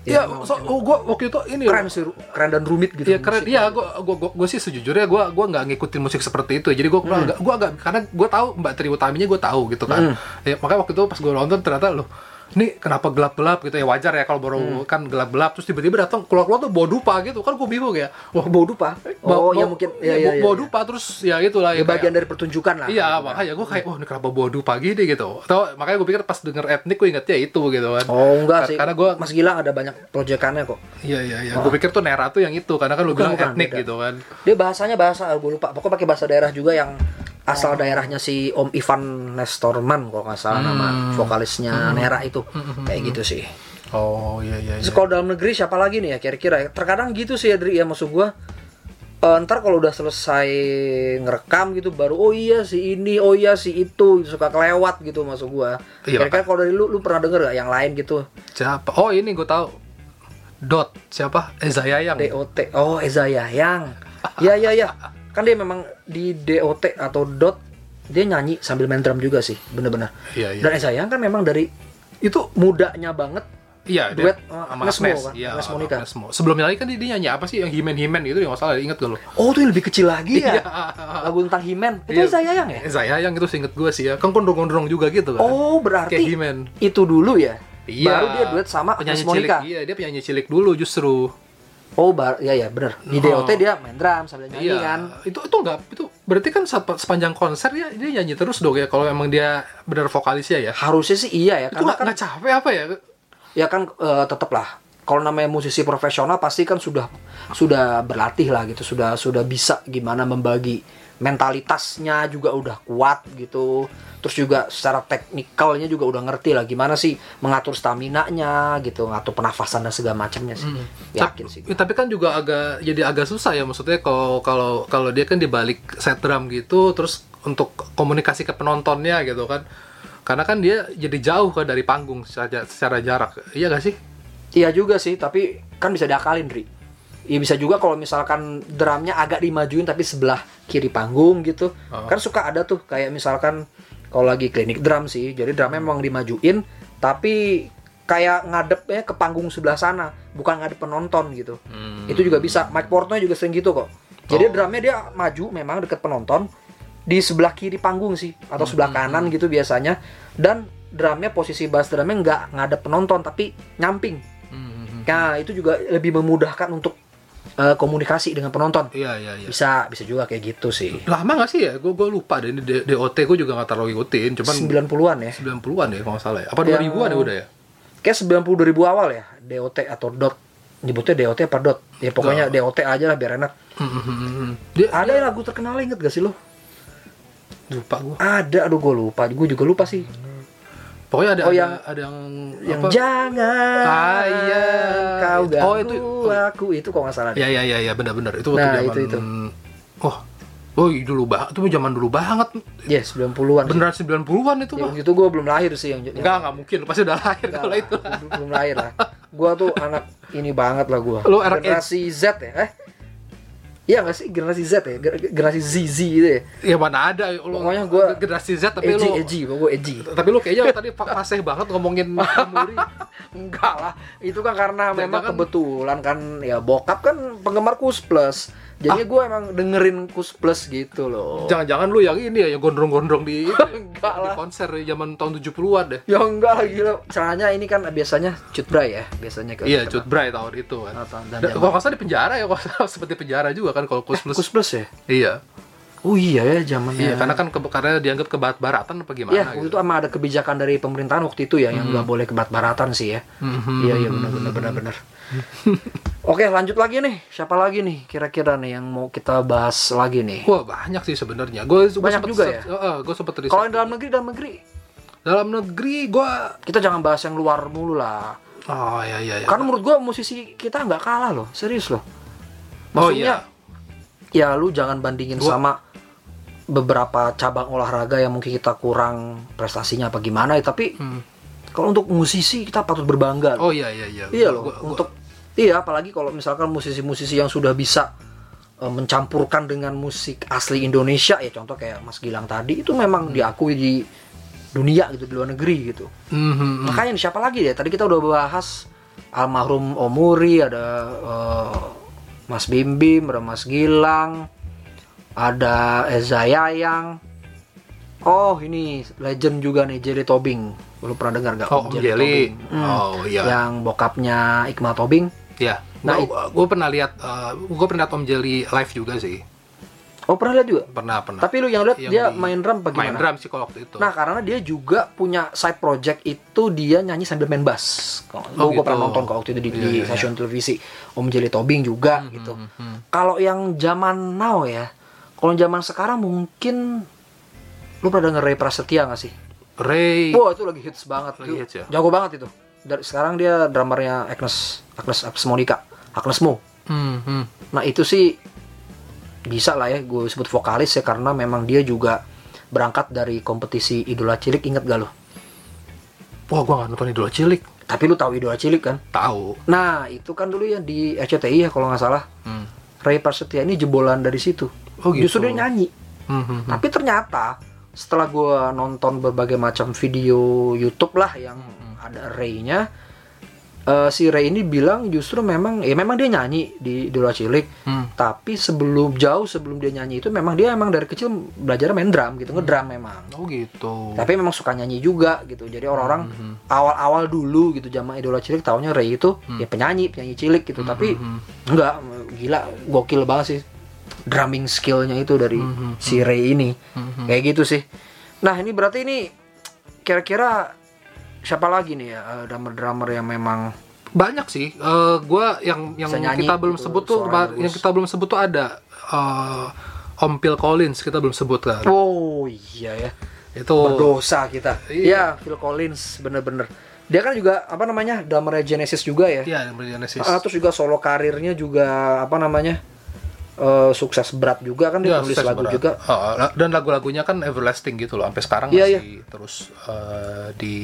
S2: Iya, emang-
S1: so, oh, gue waktu itu ini
S2: Keren sih, keren dan rumit gitu.
S1: Iya keren, iya gue gue gue sih sejujurnya gue gue nggak ngikutin musik seperti itu, jadi gue
S2: Hmm.
S1: agak gue agak karena gue tahu Mbak Tri Utaminya gue tahu gitu kan,
S2: Hmm.
S1: ya, makanya waktu itu pas gue nonton ternyata loh, ini kenapa gelap-gelap gitu ya wajar ya kalau baru
S2: Hmm.
S1: kan gelap-gelap terus tiba-tiba datang keluar-keluar tuh bawa dupa gitu kan gue bingung ya, wah
S2: Bau dupa. Oh, ya mungkin ya, ya, ya,
S1: bawa
S2: ya.
S1: dupa terus ya itulah
S2: Ya,
S1: ya,
S2: bagian
S1: kayak-
S2: dari pertunjukan lah.
S1: Iya,
S2: kan.
S1: makanya gue kayak, oh ini kenapa bawa dupa gini gitu. Atau makanya gue pikir pas denger etnik gue ingetnya itu gitu kan.
S2: Oh enggak
S1: Kar-
S2: sih.
S1: Karena gue,
S2: Mas Gilang ada banyak proyekannya kok.
S1: iya iya iya, gue pikir tuh Nera tuh yang itu, karena kan lu
S2: Bukan,
S1: bilang
S2: bukan,
S1: etnik
S2: beda.
S1: gitu kan.
S2: Dia bahasanya bahasa gue lupa. Pokoknya pakai bahasa daerah juga yang asal daerahnya si Om Ivan Nestorman kalau nggak salah nama vokalisnya Nera itu. Kayak gitu sih.
S1: Oh iya iya. Iya.
S2: kalau dalam negeri siapa lagi nih ya kira-kira? Terkadang gitu sih ya Dri ya maksud gua. Eh, ntar kalau udah selesai ngerekam gitu baru oh iya si ini oh iya si itu suka kelewat gitu maksud gua.
S1: Iya,
S2: Kira-kira kalau dari lu lu pernah denger gak yang lain gitu?
S1: Siapa? Oh ini gue tahu. Dot siapa? Eza Yayang.
S2: DOT. Oh, Eza Yayang. Ya ya ya. Kan dia memang di DOT atau dot dia nyanyi sambil main drum juga sih, bener-bener.
S1: Iya iya.
S2: Dan Yayang kan memang dari itu mudanya banget.
S1: Iya
S2: duet,
S1: dia
S2: uh,
S1: sama
S2: Agnes Mo
S1: Agnes.
S2: kan?
S1: Iya,
S2: Agnes Monica.
S1: Agnes Mo. Sebelumnya lagi kan dia, dia nyanyi apa sih yang Himen Himen gitu yang nggak salah inget gak lo?
S2: Oh, itu yang lebih kecil lagi ya.
S1: Iya.
S2: Lagu tentang Himen. Itu
S1: Iya.
S2: Eza Yayang ya?
S1: Eza Yayang itu seinget gue sih ya. Kan gondrong-gondrong juga gitu kan.
S2: Oh,
S1: Kayak
S2: berarti
S1: Himen.
S2: itu dulu ya.
S1: Iya.
S2: Baru dia duet sama Agnes
S1: penyanyi cilik.
S2: Monica.
S1: Iya, dia penyanyi cilik dulu justru.
S2: Oh, bar ya ya bener. Di
S1: Oh.
S2: DOT dia main drum sambil nyanyi
S1: Iya.
S2: kan.
S1: Itu itu enggak itu berarti kan saat sepanjang konser ya dia nyanyi terus dong ya kalau emang dia benar vokalisnya ya.
S2: Harusnya sih iya ya
S1: Itu
S2: karena
S1: nggak
S2: kan
S1: capek apa ya?
S2: ya kan eh, tetep lah kalau namanya musisi profesional pasti kan sudah sudah berlatih lah gitu sudah sudah bisa gimana membagi mentalitasnya juga udah kuat gitu terus juga secara teknikalnya juga udah ngerti lah gimana sih mengatur stamina nya gitu ngatur pernafasan dan segala macamnya sih yakin sih
S1: Ya, tapi kan juga agak jadi agak susah ya maksudnya kalau kalau kalau dia kan dibalik set drum gitu terus untuk komunikasi ke penontonnya gitu kan. Karena kan dia jadi jauh kan dari panggung secara, secara jarak. Iya gak sih?
S2: iya juga sih tapi kan bisa diakalin Dri Iya bisa juga kalau misalkan drumnya agak dimajuin tapi sebelah kiri panggung gitu.
S1: Oh.
S2: Kan suka ada tuh kayak misalkan kalau lagi klinik drum sih. Jadi drumnya memang dimajuin tapi kayak ngadepnya ke panggung sebelah sana, bukan ngadep penonton gitu.
S1: Hmm.
S2: Itu juga bisa. Mike Portnoy juga sering gitu kok. Jadi
S1: Oh.
S2: drumnya dia maju memang deket penonton di sebelah kiri panggung sih atau sebelah
S1: Hmm.
S2: kanan gitu biasanya dan drumnya posisi bass drumnya nggak ngadep penonton tapi nyamping.
S1: Hmm.
S2: Nah, itu juga lebih memudahkan untuk eh, komunikasi dengan penonton.
S1: Iya iya iya.
S2: Bisa, bisa juga kayak gitu sih.
S1: Lama gak sih ya? Gue gue lupa deh ini DOT gue juga gak terlalu ngikutin. Cuman
S2: 90-an ya.
S1: 90-an ya kalau salah ya. Apa
S2: Yang-
S1: 2000-an ya udah ya?
S2: Kayak 90 2000 awal ya, DOT atau dot. Nyebutnya DOT apa dot? Ya pokoknya DOT aja lah biar enak.
S1: Hmm. Dia
S2: Ada yang lagu terkenal inget gak sih lo?
S1: lupa gue.
S2: Ada, aduh gue lupa. Gue juga lupa sih.
S1: Pokoknya ada
S2: Oh,
S1: ada,
S2: yang-
S1: ada yang
S2: Yang
S1: apa?
S2: jangan
S1: Ah, iya.
S2: kau ganggu
S1: Oh, itu- oh.
S2: aku itu kok nggak salah.
S1: Ya ya ya ya benar-benar itu waktu
S2: Nah,
S1: zaman
S2: itu, itu.
S1: Oh. Oh, iya, dulu banget. Itu zaman dulu banget.
S2: Ya, 90-an. sih.
S1: Beneran 90-an itu,
S2: Ya,
S1: Pak.
S2: itu gue belum lahir sih yang
S1: Enggak, enggak mungkin. Pasti udah lahir
S2: Enggak
S1: kalau itu.
S2: belum, lahir lah. Gua tuh anak ini banget lah gua.
S1: Lu anak
S2: generasi Z ya? Eh, Iya nggak sih generasi Z ya, generasi ZZ gitu ya.
S1: Ya mana ada lu
S2: Pokoknya gua
S1: generasi Z tapi
S2: edgy,
S1: lu
S2: edgy, gue edgy.
S1: tapi lu kayaknya tadi fa- fasih banget ngomongin Muri.
S2: Enggak lah, itu kan karena
S1: Jangan-
S2: memang
S1: jangan-
S2: kebetulan kan ya bokap kan penggemar Kus Plus. Jadi gue emang dengerin Kus Plus gitu loh.
S1: Jangan-jangan lu yang ini ya yang gondrong-gondrong di
S2: Enggak
S1: di
S2: lah.
S1: konser zaman tahun 70-an deh.
S2: Ya enggak lah gila. Celananya ini kan biasanya cut bray ya, biasanya ke
S1: Iya, Cut Bray tahun itu kan.
S2: Dan, dan
S1: Dan kalau salah di penjara ya, kalau seperti penjara juga kan kalau Kus Plus.
S2: Kus Plus ya?
S1: Iya.
S2: Oh iya ya zamannya.
S1: Iya, karena kan ke, karena dianggap kebarat-baratan apa gimana
S2: Iya, waktu
S1: gitu.
S2: itu emang ada kebijakan dari pemerintahan waktu itu ya yang nggak boleh kebat-baratan sih ya.
S1: Mhm.
S2: Iya iya benar benar benar benar. Oke lanjut lagi nih. Siapa lagi nih kira-kira nih yang mau kita bahas lagi nih?
S1: Wah, banyak sih sebenarnya. Gue
S2: Banyak juga ya?
S1: gue sempet riset.
S2: Kalau yang dalam negeri dalam negeri
S1: dalam negeri gue
S2: kita jangan bahas yang luar mulu lah.
S1: Oh iya iya iya.
S2: Karena menurut gua musisi kita nggak kalah loh, serius loh.
S1: oh
S2: Maksudnya
S1: iya.
S2: ya lu jangan bandingin
S1: Gua-
S2: sama beberapa cabang olahraga yang mungkin kita kurang prestasinya apa gimana ya, tapi
S1: Hmm.
S2: kalau untuk musisi kita patut berbangga. loh.
S1: Oh iya iya iya.
S2: Iya
S1: Gua-
S2: loh,
S1: gua- gua-
S2: untuk iya apalagi kalau misalkan musisi-musisi yang sudah bisa eh, mencampurkan dengan musik asli Indonesia ya contoh kayak Mas Gilang tadi itu memang
S1: Hmm.
S2: diakui di dunia gitu di luar negeri gitu.
S1: Mhm.
S2: Makanya nih, siapa lagi ya? Tadi kita udah bahas almarhum Omuri, ada eh, Mas Bim Bim, ada Mas Gilang, ada Eza Yayang. Oh ini legend juga nih Jelly Tobing. Lu pernah dengar gak?
S1: Oh, Om Jelly.
S2: Tobing? Hmm.
S1: Oh iya.
S2: Yang bokapnya Iqmal Tobing.
S1: Iya.
S2: Nah,
S1: gue pernah lihat gue pernah lihat Om Jelly live juga sih.
S2: Oh pernah lihat juga?
S1: Pernah pernah.
S2: Tapi lu yang lihat
S1: Yang
S2: dia
S1: di-
S2: main drum apa
S1: main drum sih kalau waktu itu.
S2: Nah karena dia juga punya side project itu dia nyanyi sambil main bass.
S1: Oh,
S2: gue
S1: gitu.
S2: pernah nonton kalau waktu itu di,
S1: Iya,
S2: di
S1: iya,
S2: stasiun televisi Om Jelly Tobing juga gitu.
S1: hmm.
S2: Kalau yang zaman now ya, kalau zaman sekarang mungkin lu pernah denger Ray Prasetya gak sih?
S1: Ray.
S2: Wah itu lagi hits banget.
S1: Lagi hits ya?
S2: Jago banget itu. Dari sekarang dia drummernya Agnes Agnes Agnes Monica, Agnes Mo.
S1: Hmm, hmm.
S2: Nah itu sih bisa lah ya gue sebut vokalis ya karena memang dia juga berangkat dari kompetisi idola cilik inget gak lo?
S1: Wah, gue gak nonton Idola Cilik.
S2: Tapi lu tahu idola cilik kan?
S1: Tahu.
S2: Nah itu kan dulu ya di RCTI ya kalau nggak salah
S1: Hmm.
S2: Ray Prasetya ini jebolan dari situ.
S1: Oh, gitu.
S2: Justru dia nyanyi.
S1: Hmm, hmm, hmm.
S2: Tapi ternyata setelah gue nonton berbagai macam video YouTube lah yang ada Ray-nya, eh, si Ray ini bilang justru memang ya memang dia nyanyi di Idola Cilik,
S1: Hmm.
S2: tapi sebelum jauh sebelum dia nyanyi itu memang dia emang dari kecil belajar main drum gitu, ngedrum memang.
S1: Oh gitu.
S2: Tapi memang suka nyanyi juga gitu. Jadi orang-orang awal-awal dulu gitu zaman Idola Cilik taunya Ray itu ya penyanyi, penyanyi cilik gitu. Tapi enggak, gila, gokil banget sih drumming skillnya itu dari si Ray ini. Kayak gitu sih. Nah, ini berarti ini kira-kira siapa lagi nih ya eh, drummer-drummer yang memang
S1: Banyak sih. Eh gua yang yang
S2: nyanyi
S1: kita belum
S2: gitu,
S1: sebut tuh yang
S2: bagus.
S1: kita belum sebut tuh ada eh, Om Phil Collins kita belum sebut kan.
S2: Oh iya ya.
S1: Itu
S2: Berdosa kita.
S1: Iya.
S2: Iya, Phil Collins bener-bener. Dia kan juga apa namanya drummer Genesis juga ya.
S1: Iya, yang Genesis.
S2: Ah, terus juga solo karirnya juga apa namanya eh, sukses berat juga kan dia
S1: Iya,
S2: tulis lagu
S1: berat.
S2: juga.
S1: Oh, dan lagu-lagunya kan everlasting gitu loh, sampai sekarang
S2: Iya,
S1: masih terus eh, di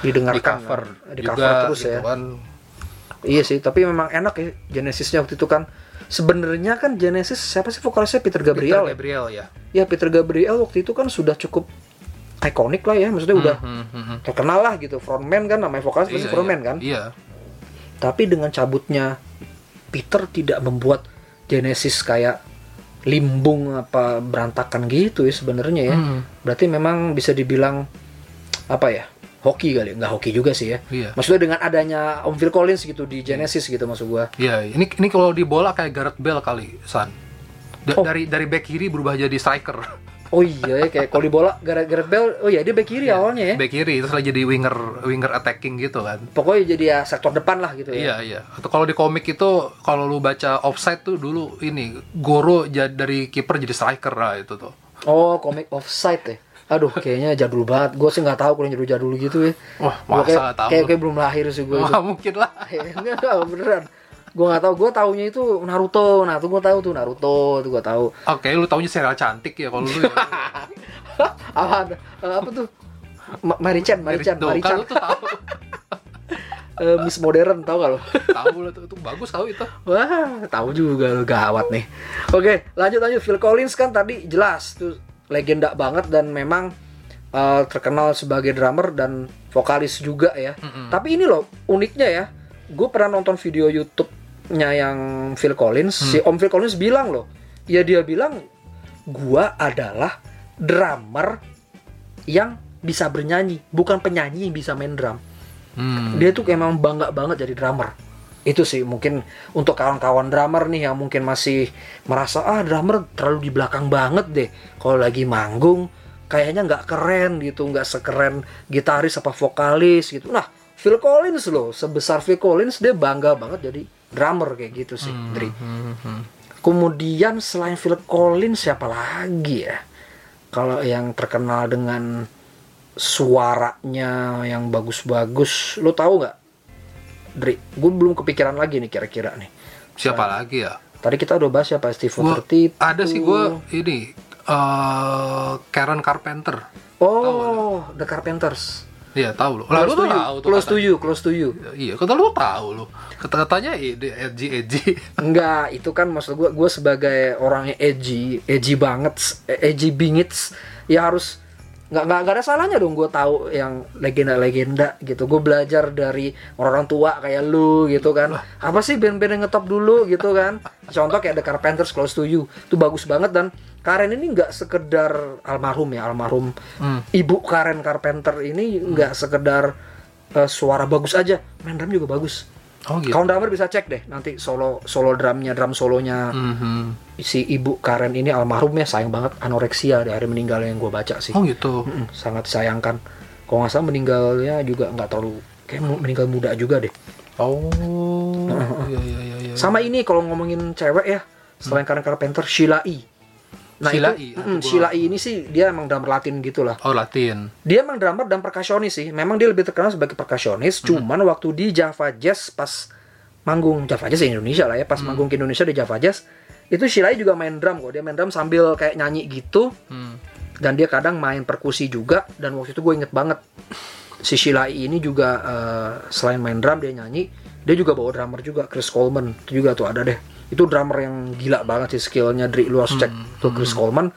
S2: Didengarkan,
S1: di cover,
S2: kan? Di
S1: juga,
S2: cover terus
S1: gitu
S2: ya.
S1: kan.
S2: Iya sih, tapi memang enak ya Genesisnya waktu itu kan. Sebenarnya kan Genesis siapa sih vokalisnya Peter Gabriel?
S1: Peter
S2: ya?
S1: Gabriel ya.
S2: Ya Peter Gabriel waktu itu kan sudah cukup ikonik lah ya, maksudnya udah
S1: Hmm, hmm, hmm.
S2: terkenal lah gitu. Frontman kan namanya vokalis pasti
S1: Iya,
S2: frontman
S1: iya.
S2: kan.
S1: Iya.
S2: Tapi dengan cabutnya Peter tidak membuat Genesis kayak limbung apa berantakan gitu ya sebenarnya ya.
S1: Hmm.
S2: Berarti memang bisa dibilang apa ya? Hoki kali, nggak hoki juga sih ya.
S1: Iya.
S2: Maksudnya dengan adanya Om Phil Collins gitu di Genesis gitu maksud gua.
S1: Iya, ini ini kalau di bola kayak Gareth Bale kali, San. Da-
S2: Oh.
S1: Dari dari back kiri berubah jadi striker.
S2: Oh iya ya kayak kalau di bola Gareth Gareth Bale, oh iya dia back kiri awalnya ya.
S1: Back kiri terus jadi winger winger attacking gitu kan.
S2: Pokoknya jadi ya sektor depan lah gitu ya.
S1: Iya iya. Atau kalau di komik itu kalau lu baca offside tuh dulu ini Goro jadi dari kiper jadi striker lah itu tuh.
S2: Oh, komik offside ya. Aduh, kayaknya jadul banget. Gue sih nggak tahu kalau jadul-jadul gitu ya.
S1: Wah,
S2: Gua
S1: masa
S2: kayak,
S1: tahu
S2: kayak,
S1: lu?
S2: kayak belum lahir sih gue.
S1: Wah, mungkin lah.
S2: enggak, enggak, beneran. Gue nggak tahu. Gue taunya itu Naruto. Nah, tuh gue tahu tuh Naruto. Tuh gue tahu.
S1: Oke, lu taunya serial cantik ya kalau lu. ya.
S2: apa? eh, apa tuh? Ma- Marichan, Marichan, Marichan.
S1: Kan lu tuh tahu.
S2: eh, Miss Modern tau gak lo?
S1: tahu lah tuh itu bagus tahu itu
S2: Wah, tahu juga lo gawat nih. Oke, lanjut lanjut Phil Collins kan tadi jelas tuh legenda banget dan memang uh, terkenal sebagai drummer dan vokalis juga ya. Tapi ini loh uniknya ya. Gue pernah nonton video YouTube-nya yang Phil Collins. Si Om Phil Collins bilang loh, ya dia bilang gua adalah drummer yang bisa bernyanyi, bukan penyanyi yang bisa main drum.
S1: Hmm.
S2: dia tuh emang bangga banget jadi drummer. Itu sih mungkin untuk kawan-kawan drummer nih yang mungkin masih merasa ah drummer terlalu di belakang banget deh. Kalau lagi manggung kayaknya nggak keren gitu nggak sekeren gitaris apa vokalis gitu. Nah Phil Collins loh sebesar Phil Collins dia bangga banget jadi drummer kayak gitu sih Dri.
S1: Hmm,
S2: kemudian selain Phil Collins siapa lagi ya? Kalau yang terkenal dengan suaranya yang bagus-bagus lo tahu nggak? Dri gue belum kepikiran lagi nih kira-kira nih.
S1: Siapa lagi ya?
S2: tadi kita udah bahas siapa? Steve Aoki
S1: ada sih gue ini eh Karen Carpenter.
S2: Oh The Carpenters
S1: Iya tahu lo.
S2: Close to you close to
S1: katanya.
S2: you close to you
S1: Iya, kata lu tahu lu. Kata-katanya ide edgy edgy.
S2: Enggak, itu kan maksud gue gue sebagai orang yang edgy, edgy banget, edgy bingits, ya harus nggak nggak ada salahnya dong gue tahu yang legenda-legenda gitu. Gue belajar dari orang tua kayak lu gitu kan. Apa sih band-band yang ngetop dulu gitu kan? Contoh kayak The Carpenters Close to You, itu bagus banget dan Karen ini nggak sekedar almarhum ya almarhum
S1: Hmm.
S2: ibu Karen Carpenter ini nggak sekedar eh, suara bagus aja, main drum juga bagus.
S1: Oh gitu.
S2: Kawan drummer bisa cek deh nanti solo solo drumnya drum solonya
S1: Mhm.
S2: si ibu Karen ini almarhum ya sayang banget anoreksia di hari meninggalnya yang gue baca sih
S1: Oh gitu.
S2: Mm-mm, sangat disayangkan kalau nggak salah meninggalnya juga nggak terlalu kayak meninggal muda juga deh
S1: Oh. Iya iya iya iya.
S2: sama ini kalau ngomongin cewek ya selain Karen Carpenter Sheila E nah
S1: Sheila
S2: itu mm, E ini sih dia emang drummer Latin gitulah
S1: Oh Latin.
S2: dia emang drummer dan perkasionis sih. Memang dia lebih terkenal sebagai perkasionis. Cuman waktu di Java Jazz pas manggung Java Jazz ya Indonesia lah ya pas manggung ke Indonesia di Java Jazz itu Shilai juga main drum kok. Dia main drum sambil kayak nyanyi gitu.
S1: Hmm.
S2: dan dia kadang main perkusi juga. Dan waktu itu gue inget banget si Shilai ini juga eh, selain main drum dia nyanyi. Dia juga bawa drummer juga Chris Coleman. Itu juga tuh ada deh itu drummer yang gila banget sih skillnya Dri lu harus cek tuh Chris Coleman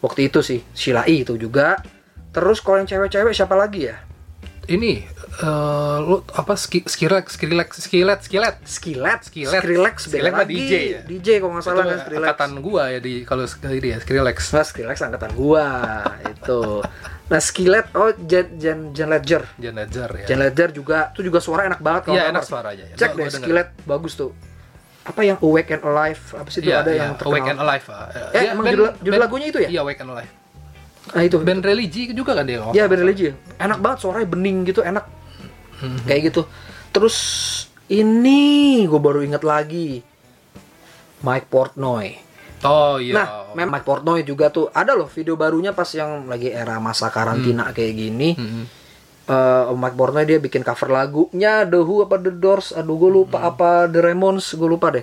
S2: waktu itu sih Shilai itu juga terus kalau yang cewek-cewek siapa lagi ya
S1: Ini eh lu apa ski, Skillet, Skillet.
S2: Skrillex, beda
S1: Skillet mah
S2: lagi.
S1: DJ ya?
S2: DJ kalau nggak salah kan Skrillex.
S1: angkatan gua ya di kalau ini ya Skrillex.
S2: Nah, Skrillex angkatan gua itu. Nah, Skillet oh Jen Jen Jen Ledger.
S1: Jan Ledger ya.
S2: Jen Ledger juga itu juga suara enak banget kalau drummer.
S1: enak suaranya.
S2: Cek
S1: Gua-
S2: deh. Skillet bagus tuh. Apa yang Awake and Alive? Apa sih itu
S1: Iya,
S2: ada
S1: iya.
S2: yang terkenal?
S1: Awake and Alive. ah.
S2: Eh,
S1: Iya,
S2: emang
S1: band-
S2: judul- judul
S1: band-
S2: lagunya itu ya?
S1: Iya, Awake and Alive.
S2: Nah, itu.
S1: Band religi juga kan dia?
S2: Iya, band religi. Enak banget suaranya bening gitu, enak.
S1: Hmm.
S2: Kayak gitu. Terus ini gue baru inget lagi. Mike Portnoy.
S1: Oh iya.
S2: Nah, memang Mike Portnoy juga tuh ada loh video barunya pas yang lagi era masa karantina kayak gini.
S1: Mhm.
S2: Eh, Mike dia bikin cover lagunya The Who apa The Doors, aduh gue lupa apa The Ramones, gue lupa deh.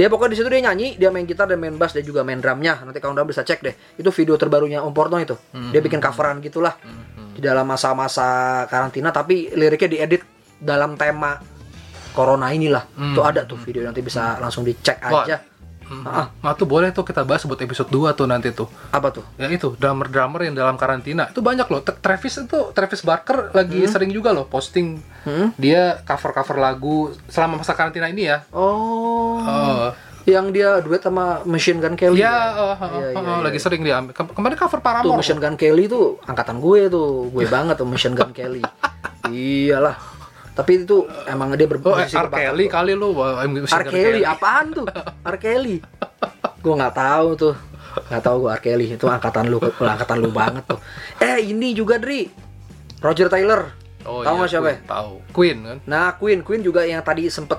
S2: Dia pokoknya di situ dia nyanyi, dia main gitar, dia main bass, dia juga main drumnya. Nanti kalau udah bisa cek deh. Itu video terbarunya Om Portnoy itu. Dia bikin coveran gitulah di dalam masa-masa karantina, tapi liriknya diedit dalam tema corona inilah. Tuh ada tuh video nanti bisa langsung dicek
S1: Wah. Mhm.
S2: Ah,
S1: Nah, tuh boleh tuh kita bahas buat episode 2 tuh nanti tuh.
S2: apa tuh?
S1: Ya itu, drummer-drummer yang dalam karantina. Itu banyak loh. Tra- Travis itu Travis Barker lagi sering juga loh posting
S2: Hmm?
S1: dia cover-cover lagu selama masa karantina ini ya.
S2: Oh.
S1: Oh.
S2: Yang dia duet sama Machine Gun Kelly.
S1: Iya,
S2: ya?
S1: oh, oh,
S2: Iya, iya,
S1: oh,
S2: iya.
S1: lagi sering dia. Kem- Kemarin cover
S2: Tuh
S1: Paramore.
S2: Machine Gun Kelly tuh angkatan gue tuh, gue banget tuh Machine Gun Kelly. Iyalah. Tapi itu emang dia
S1: Oh, eh,
S2: berposisi
S1: R. Kelly kali lu.
S2: R. Kelly apaan tuh? R. Kelly. Gue nggak tahu tuh. Nggak tahu gue R. Kelly itu angkatan lu, angkatan lu banget tuh. Eh ini juga Dri. Roger Taylor.
S1: Oh,
S2: tahu
S1: iya,
S2: nggak siapa? ya?
S1: Tahu. Queen kan.
S2: Nah, Queen, Queen juga yang tadi sempet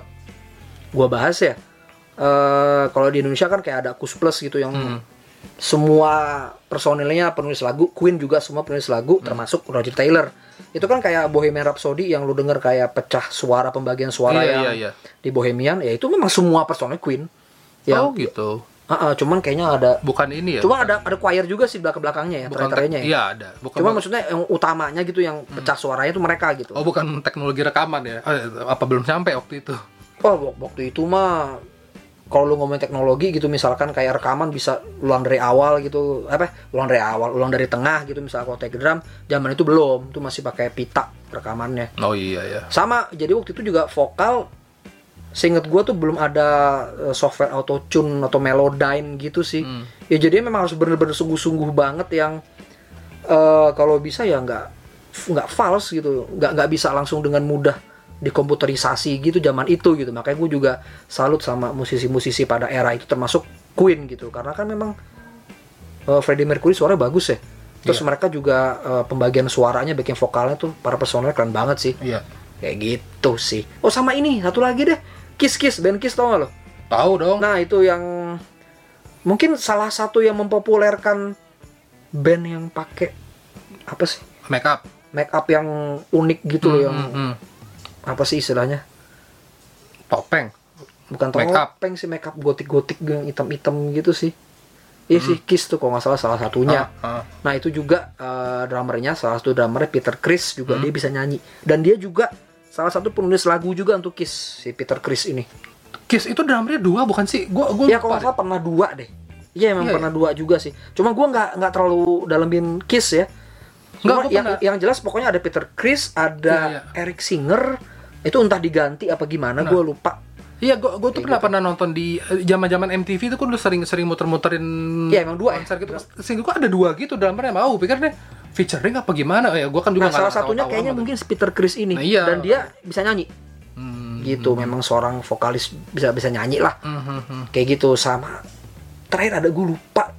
S2: gua bahas ya. Eh kalau di Indonesia kan kayak ada Kus Plus gitu yang
S1: Hmm.
S2: Semua personilnya penulis lagu, Queen juga semua penulis lagu
S1: Hmm.
S2: termasuk Roger Taylor. Itu kan kayak Bohemian Rhapsody yang lu denger kayak pecah suara pembagian suara
S1: Iya,
S2: yang
S1: iya, iya.
S2: di Bohemian, ya itu memang semua personil Queen. Yang
S1: oh gitu.
S2: Ah, ah, cuman kayaknya ada
S1: bukan ini ya
S2: cuma ada ada choir juga sih belakang belakangnya ya terakhirnya ya
S1: iya ada bukan
S2: cuma maksudnya yang utamanya gitu yang pecah suaranya itu mereka gitu
S1: oh bukan teknologi rekaman ya Eh, apa belum sampai waktu itu
S2: Oh, wak- waktu itu mah kalau lu ngomongin teknologi gitu misalkan kayak rekaman bisa ulang dari awal gitu apa? Ulang dari awal ulang dari tengah gitu misalnya kalau take drum zaman itu belum. Itu masih pakai pita rekamannya.
S1: Oh iya ya
S2: sama jadi waktu itu juga vokal seinget gua tuh belum ada eh, software auto tune atau melodyne gitu sih.
S1: Hmm.
S2: ya jadi memang harus bener-bener sungguh-sungguh banget yang eh, kalau bisa ya nggak nggak false gitu. Nggak nggak bisa langsung dengan mudah dikomputerisasi gitu zaman itu gitu. Makanya gue juga salut sama musisi-musisi pada era itu termasuk Queen gitu. Karena kan memang eh, Freddie Mercury suaranya bagus ya. Terus
S1: Iya.
S2: mereka juga eh, pembagian suaranya bagian vokalnya tuh para personel keren banget sih.
S1: Iya.
S2: Kayak gitu sih. Oh sama ini satu lagi deh. Kiss Kiss band Kiss tau gak lo?
S1: Tahu dong.
S2: Nah itu yang mungkin salah satu yang mempopulerkan band yang pakai apa sih?
S1: Make up.
S2: Make up yang unik gitu loh yang
S1: Hmm, hmm.
S2: Apa sih istilahnya
S1: topeng
S2: bukan
S1: Make up.
S2: topeng sih make up gotik-gotik yang hitam-hitam gitu sih Iya sih Kiss tuh kalau nggak salah salah satunya.
S1: Ah, ah.
S2: Nah itu juga eh, drummernya salah satu drummernya Peter Chris juga
S1: Hmm.
S2: dia bisa nyanyi dan dia juga salah satu penulis lagu juga untuk Kiss si Peter Chris ini.
S1: Kiss itu drummernya dua bukan sih gua gua
S2: Ya kalau nggak salah pernah dua deh. Iya emang
S1: Iya,
S2: pernah dua juga sih. Cuma gua nggak nggak terlalu dalemin Kiss ya.
S1: Nggak,
S2: Cuma
S1: gua
S2: yang,
S1: pernah.
S2: yang jelas pokoknya ada Peter Chris, ada
S1: Iya,
S2: Eric Singer. Itu entah diganti apa gimana,
S1: Nah.
S2: gua lupa.
S1: Iya, gua, gua tuh pernah
S2: gitu.
S1: pernah nonton di eh, zaman-zaman MTV itu kan lu sering sering muter-muterin
S2: Iya, emang dua ya?
S1: konser gitu. Sehingga gua ada dua gitu drummernya mau pikir deh featuring apa gimana ya gua kan juga
S2: Nah, salah satunya
S1: tahu-tahu
S2: kayaknya mungkin Peter Chris ini
S1: Nah, iya.
S2: dan dia bisa nyanyi.
S1: Hmm,
S2: Gitu, memang seorang vokalis bisa bisa nyanyi lah.
S1: hmm, hmm, hmm,
S2: Kayak gitu sama terakhir ada gue lupa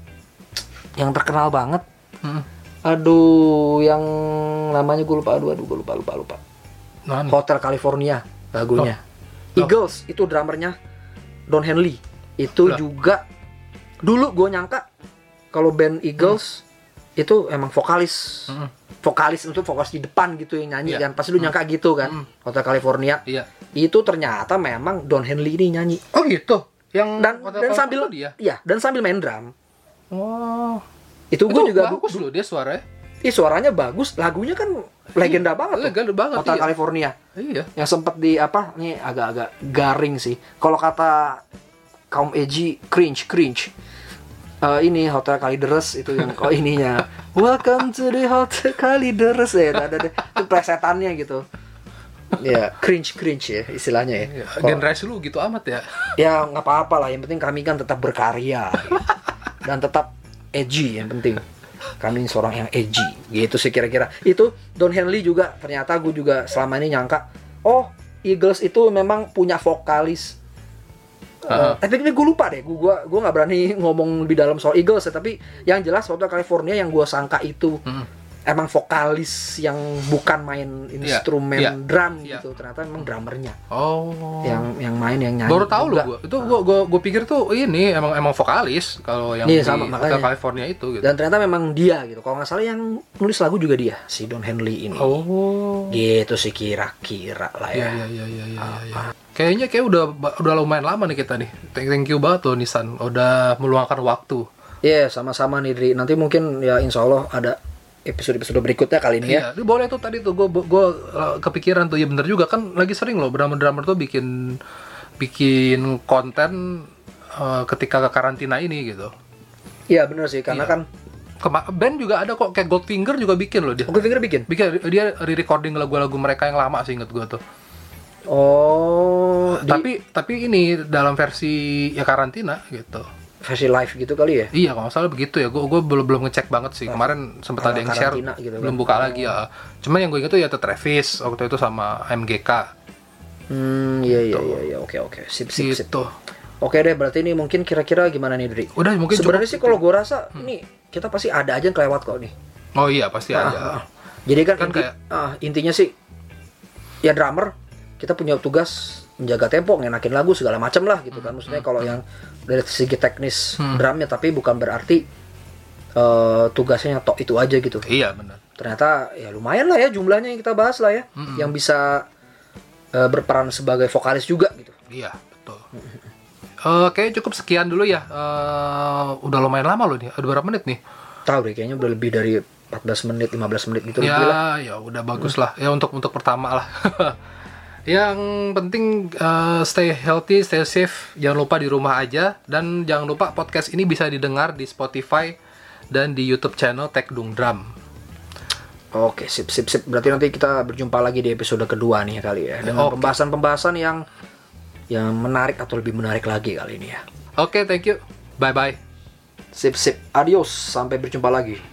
S2: yang terkenal banget.
S1: hmm.
S2: Aduh, yang namanya gue lupa. Aduh, aduh, gue lupa, lupa, lupa. Hotel California lagunya.
S1: Oh.
S2: Eagles itu drummernya Don Henley. Itu
S1: Lah.
S2: juga dulu gue nyangka kalau band Eagles itu emang vokalis.
S1: Hmm.
S2: Vokalis itu vokalis di depan gitu yang nyanyi
S1: Iya.
S2: kan. Pasti lu nyangka gitu kan.
S1: Hmm.
S2: Hotel California.
S1: Iya.
S2: Itu ternyata memang Don Henley ini nyanyi.
S1: Oh gitu. Yang
S2: Dan
S1: Hotel
S2: dan sambil
S1: dia.
S2: iya, dan sambil main drum.
S1: Oh.
S2: Itu gue juga
S1: bagus loh dia suaranya.
S2: Ih, suaranya bagus, lagunya kan legenda banget tuh.
S1: Legenda banget,
S2: Hotel
S1: iya.
S2: California.
S1: Iya.
S2: Yang sempat di apa? Nih agak-agak garing sih. Kalau kata kaum Eji cringe cringe. Eh, ini Hotel Kalideres itu yang oh ininya. Welcome to the Hotel Kalideres ya. Ada ada itu presetannya gitu. Ya, cringe cringe ya istilahnya ya.
S1: Iya,
S2: Kalau-
S1: Generasi lu gitu amat ya.
S2: ya nggak apa-apa lah yang penting kami kan tetap berkarya dan tetap edgy yang penting kami seorang yang edgy gitu sih kira-kira itu Don Henley juga ternyata gue juga selama ini nyangka oh Eagles itu memang punya vokalis
S1: Heeh.
S2: Eh, tapi ini gue lupa deh, gue gua gua nggak berani ngomong lebih dalam soal Eagles ya, tapi yang jelas Hotel California yang gue sangka itu
S1: Hmm.
S2: Emang vokalis yang bukan main instrumen
S1: iya,
S2: drum
S1: iya.
S2: gitu, ternyata emang drummernya
S1: Oh.
S2: yang yang main yang nyanyi.
S1: baru tahu loh gua. Itu gua gua gua pikir tuh ini emang emang vokalis kalau yang
S2: Iya,
S1: di
S2: sama,
S1: Hotel
S2: makanya.
S1: California itu gitu.
S2: Dan ternyata memang dia gitu. Kalau nggak salah yang nulis lagu juga dia, si Don Henley ini.
S1: Oh.
S2: Gitu sih kira-kira lah
S1: Iya
S2: ya.
S1: iya iya iya iya. iya. Kayaknya kayak udah udah lumayan lama nih kita nih. Thank, thank you banget loh Nisan udah meluangkan waktu.
S2: Iya, sama-sama nih Dri. Nanti mungkin ya insya Allah ada episode-episode berikutnya kali ini ya.
S1: Iya, ini boleh tuh tadi tuh gue gue kepikiran tuh ya bener juga kan lagi sering loh drummer-drummer tuh bikin bikin konten eh, ketika ke karantina ini gitu.
S2: Iya bener sih, karena
S1: Iya.
S2: kan
S1: Kema band juga ada kok kayak Goldfinger juga bikin loh dia.
S2: Oke Finger bikin.
S1: Bikin dia re-recording lagu-lagu mereka yang lama sih inget gue tuh.
S2: Oh, di
S1: Tapi tapi ini dalam versi ya karantina gitu.
S2: Versi live gitu kali ya.
S1: Iya kalau salah begitu ya. Gue gue belum belum ngecek banget sih. Kemarin sempat ada yang share
S2: gitu kan.
S1: belum buka lagi ya. Cuman yang gue inget tuh ya Travis waktu itu sama MGK
S2: Hmm, iya iya iya iya. Oke oke. Sip sip sip.
S1: gitu.
S2: Oke deh, berarti ini mungkin kira-kira gimana nih Dri?
S1: Udah mungkin
S2: Sebenarnya sih kalau gue rasa ini kita pasti ada aja yang kelewat kok nih.
S1: Oh iya pasti
S2: Ah,
S1: ada.
S2: ah. Jadi kan,
S1: Kan
S2: inti-
S1: kayak-
S2: ah, intinya sih ya drummer kita punya tugas menjaga tempo, ngenakin lagu segala macam lah gitu kan. Maksudnya kalau yang dari segi teknis
S1: Hmm.
S2: drumnya tapi bukan berarti eh, tugasnya tok itu aja gitu.
S1: Iya benar.
S2: Ternyata ya lumayan lah ya jumlahnya yang kita bahas lah ya,
S1: Mm-mm.
S2: yang bisa eh, berperan sebagai vokalis juga gitu.
S1: Iya betul. Eh, kayaknya cukup sekian dulu ya. Eh, udah lumayan lama loh nih. Ada berapa menit nih?
S2: Tahu deh kayaknya udah lebih dari 14 menit, 15 menit gitu lebih lah.
S1: ya, ya udah bagus lah. Ya untuk untuk pertama lah. Yang penting eh, stay healthy, stay safe. Jangan lupa di rumah aja dan jangan lupa podcast ini bisa didengar di Spotify dan di YouTube channel Tech Dung Drum.
S2: Oke, sip sip sip. Berarti nanti kita berjumpa lagi di episode kedua nih ya kali ya dengan pembahasan-pembahasan yang yang menarik atau lebih menarik lagi kali ini ya.
S1: Oke, thank you. Bye bye.
S2: Sip sip. Adios. Sampai berjumpa lagi.